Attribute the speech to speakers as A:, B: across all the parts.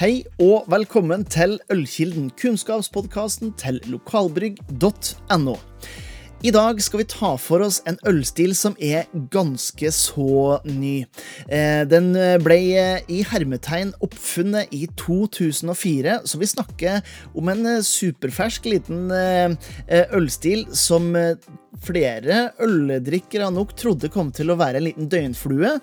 A: Hei og velkommen til Ølkilden, kunnskapspodkasten til lokalbrygg.no. I dag skal vi ta for oss en ølstil som er ganske så ny. Eh, den ble i hermetegn oppfunnet i 2004, så vi snakker om en superfersk liten eh, ølstil som flere øldrikkere nok trodde kom til å være en liten døgnflue,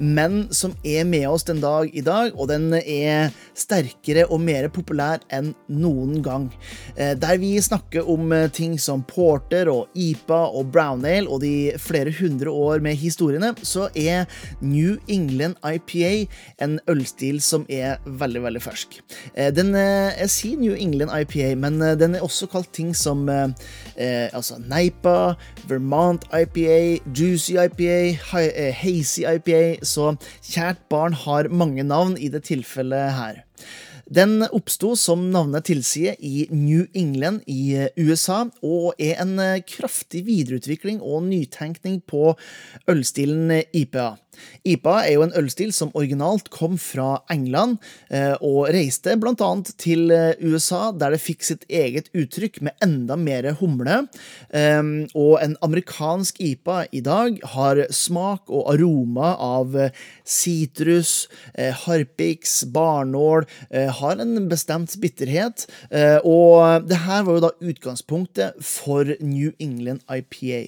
A: men som er med oss den dag i dag, og den er sterkere og mer populær enn noen gang. Eh, der vi snakker om eh, ting som porter og IPA og brown ale og de flere hundre år med historiene, så er New England IPA en ølstil som er veldig, veldig fersk. Eh, den, jeg sier New England IPA, men den er også kalt ting som eh, altså Neipa, Vermont IPA, Juicy IPA, eh, Hazy IPA, så kjært barn har mange navn i det tilfellet her. Den oppsto, som navnet tilsier, i New England i USA, og er en eh, kraftig videreutvikling og nytenkning på ølstilen IPA. IPA er jo en ølstil som originalt kom fra England, eh, og reiste bl.a. til eh, USA, der det fikk sitt eget uttrykk med enda mer humle. Ehm, og en amerikansk IPA i dag har smak og aroma av sitrus, harpiks, barnål, har en bestemt bitterhet. Og det her var jo da utgangspunktet for New England IPA.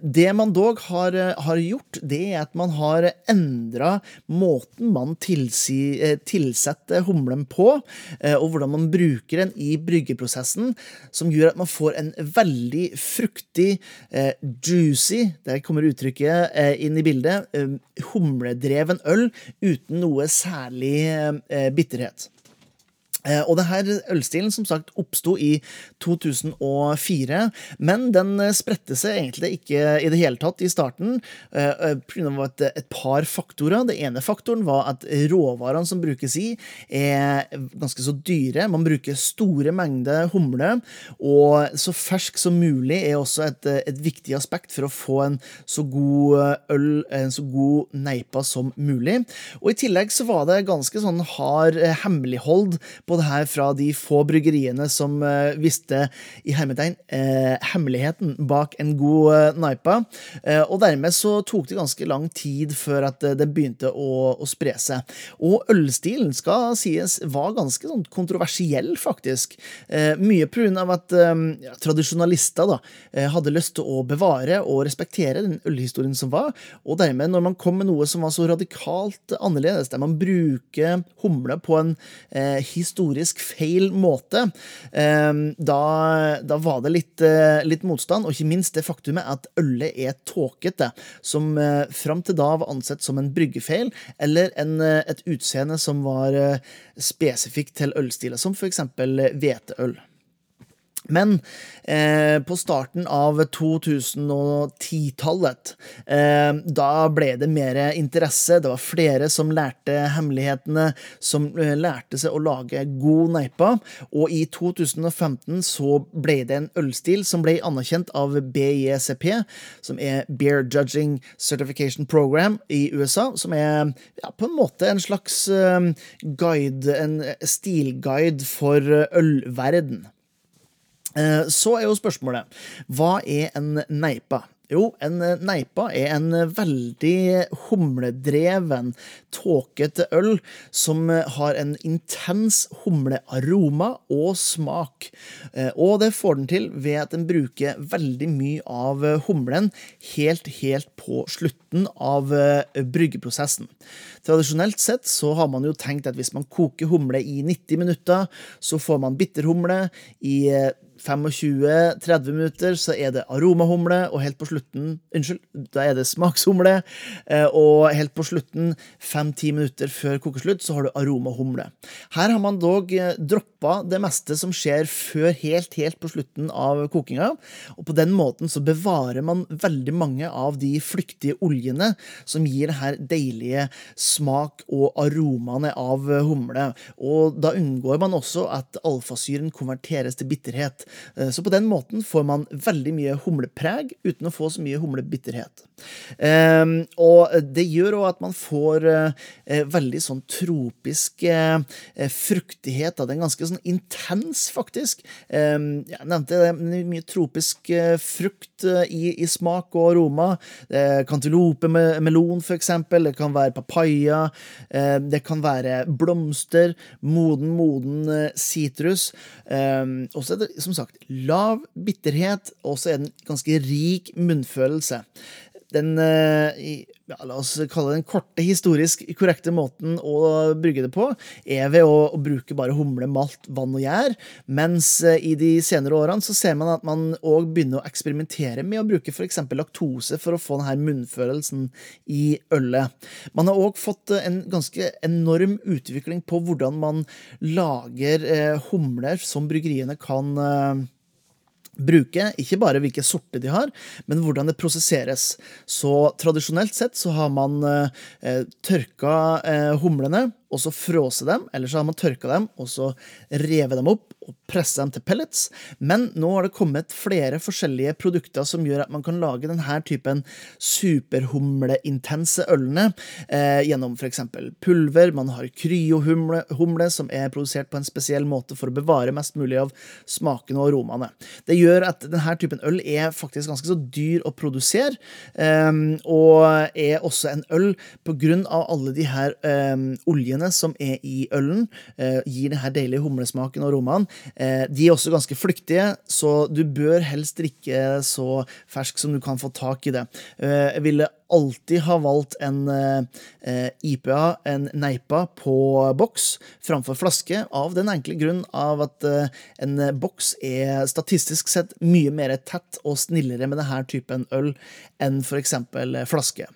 A: Det man dog har, har gjort, det er at man har endra måten man tilsi, eh, tilsetter humlen på, eh, og hvordan man bruker den i bryggeprosessen, som gjør at man får en veldig fruktig, eh, juicy, der kommer uttrykket inn i bildet, humledreven øl uten noe særlig bitterhet. Eh, og det her ølstilen som sagt oppsto i 2004, men den eh, spredte seg egentlig ikke i det hele tatt i starten pga. Et, et par faktorer. Det ene faktoren var at råvarene som brukes i, er ganske så dyre. Man bruker store mengder humle, og så fersk som mulig er også et, et viktig aspekt for å få en så god øl, en så god neipa som mulig. Og i tillegg så var det ganske sånn hard hemmelighold på det her fra de få bryggeriene som uh, visste i hermetegn uh, hemmeligheten bak en god uh, naipa. og dermed så tok det ganske lang tid før at det begynte å, å, spre seg. Og ølstilen skal sies var ganske sånn kontroversiell, faktisk. mye pga. at ja, tradisjonalister da, hadde lyst til å bevare og respektere den ølhistorien som var, og dermed, når man kom med noe som var så radikalt annerledes, der man bruker humle på en eh, historie historisk feil måte, ehm, da, da var det litt, eh, litt, motstand, og ikke minst det faktumet at ølet er tåkete, som eh, fram til da var ansett som en bryggefeil, eller en, eh, et utseende som var spesifikt til ølstiler, som f.eks. hveteøl. Men eh, på starten av 2010-tallet, eh, da ble det mer interesse. Det var flere som lærte hemmelighetene, som eh, lærte seg å lage god neipa. Og i 2015 så ble det en ølstil som ble anerkjent av BJCP, som er Beer Judging Certification Program i USA, som er ja, på en måte en slags eh, guide, en stilguide for ølverden. Eh, så er jo spørsmålet hva er en neipa? Jo, en neipa er en veldig humledreven, tåkete øl som har en intens humlearoma og smak. Eh, og det får den til ved at den bruker veldig mye av humlen helt, helt på slutten av eh, bryggeprosessen. Tradisjonelt sett så har man jo tenkt at hvis man koker humle i 90 minutter, så får man bitterhumle. I 25-30 minutter så er det aromahumle, og helt på slutten Unnskyld, da er det smakshumle. Eh, og helt på slutten, 5-10 minutter før kokeslutt, så har du aromahumle. Her har man dog eh, droppa det meste som skjer før helt, helt på slutten av kokinga. Og på den måten så bevarer man veldig mange av de flyktige oljene som gir det her deilige smak og aromaene av humle. Og da unngår man også at alfasyren konverteres til bitterhet. Eh, så på den måten får man veldig mye humlepreg uten å få så mye humlebitterhet. Um, og det gjør òg at man får uh, veldig sånn tropisk fruktighet. Det er ganske sånn intens, faktisk. Um, jeg nevnte det, mye tropisk frukt i, i, smak og aroma. Kantilope melon, for eksempel. Det kan være papaya. det kan være blomster. Moden, moden sitrus. Og så er det som sagt lav bitterhet, og så er den ganske rik munnfølelse den eh, ja, La oss kalle det den korte, historisk korrekte måten å brygge det på, er ved å, å bruke bare humle, malt, vann og gjær. Mens eh, i de senere årene så ser man at man òg begynner å eksperimentere med å bruke f.eks. laktose for å få denne munnfølelsen i ølet. Man har òg fått en ganske enorm utvikling på hvordan man lager eh, humler som bryggeriene kan eh, bruke. Ikke bare hvilke sorter de har, men hvordan det prosesseres. Så tradisjonelt sett så har man eh, tørka eh, humlene og så frose dem, eller så har man tørka dem og så revet dem opp og presse dem til pellets. Men nå har det kommet flere forskjellige produkter som gjør at man kan lage denne typen superhumleintense ølene eh, gjennom f.eks. pulver. Man har kryohumle som er produsert på en spesiell måte for å bevare mest mulig av smakene og aromaene. Det gjør at denne typen øl er faktisk ganske så dyr å produsere, eh, og er også en øl på grunn av alle de her eh, oljene proteinene som er i ølen, eh, gir denne deilige humlesmaken og aromaen. Eh, de er også ganske flyktige, så du bør helst drikke så fersk som du kan få tak i det. Eh, jeg ville alltid ha valgt en IPA, en Neipa, på boks framfor flaske, av den enkle grunn av at en boks er statistisk sett mye mer tett og snillere med denne typen øl enn f.eks. flaske.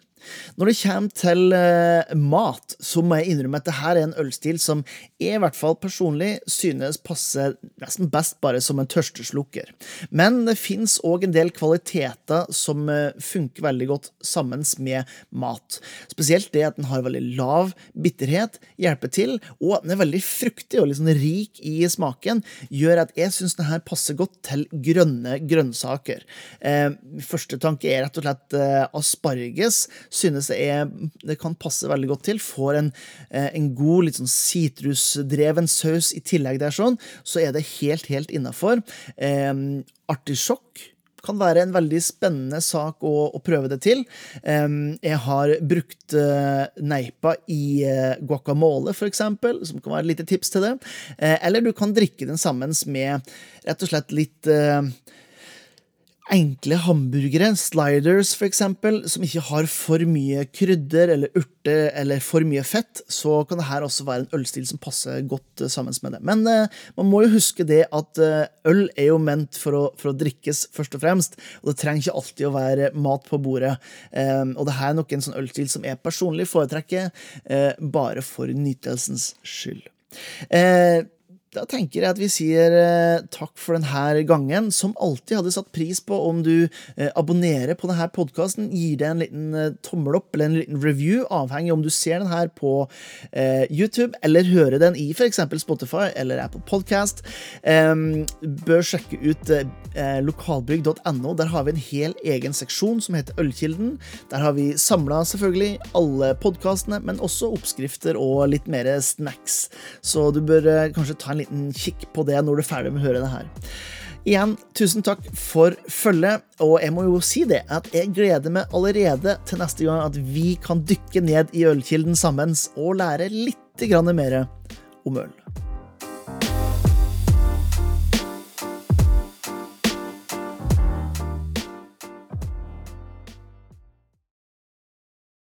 A: Når det kommer til uh, mat, så må jeg innrømme at dette er en ølstil som jeg i hvert fall personlig synes passer nesten best bare som en tørsteslukker. Men det fins òg en del kvaliteter som uh, funker veldig godt sammen med mat. Spesielt det at den har veldig lav bitterhet, hjelper til, og at den er veldig fruktig og liksom rik i smaken, gjør at jeg syns denne passer godt til grønne grønnsaker. Uh, første tanke er rett og slett asparges synes er, det kan passe veldig godt til. Får en, eh, en god, litt sånn sitrusdreven saus i tillegg der, sånn, så er det helt, helt innafor. Eh, artisjokk kan være en veldig spennende sak å, å prøve det til. Um, jeg har brukt uh, neipa i uh, guacamole, f.eks., som kan være et lite tips til det. Uh, eller du kan drikke den sammen med rett og slett litt enkle hamburgere, sliders f.eks., som ikke har for mye krydder eller urter eller for mye fett, så kan det her også være en ølstil som passer godt uh, sammen med det. Men eh, man må jo huske det at eh, øl er jo ment for å, for å, drikkes, først og fremst, og det trenger ikke alltid å være mat på bordet. Eh, og det her er nok en sånn ølstil som jeg personlig foretrekker, bare for nytelsens skyld. Uh, da tenker jeg at vi sier eh, takk for denne gangen. Som alltid hadde satt pris på om du eh, abonnerer på denne podkasten, gir det en liten eh, tommel opp eller en liten review, avhengig om du ser den her på YouTube eller hører den i f.eks. Spotify eller Apple Podcast. bør sjekke ut lokalbygg.no. Der har vi en hel egen seksjon som heter Ølkilden. Der har vi samla selvfølgelig alle podkastene, men også oppskrifter og litt mer snacks. Så du bør kanskje ta en liten kikk på det når du er ferdig med å høre det her. Igjen, tusen takk for følget, og jeg må jo si det, at jeg gleder meg allerede til neste gang at vi kan dykke ned i ølkilden sammen og lære litt mer om øl.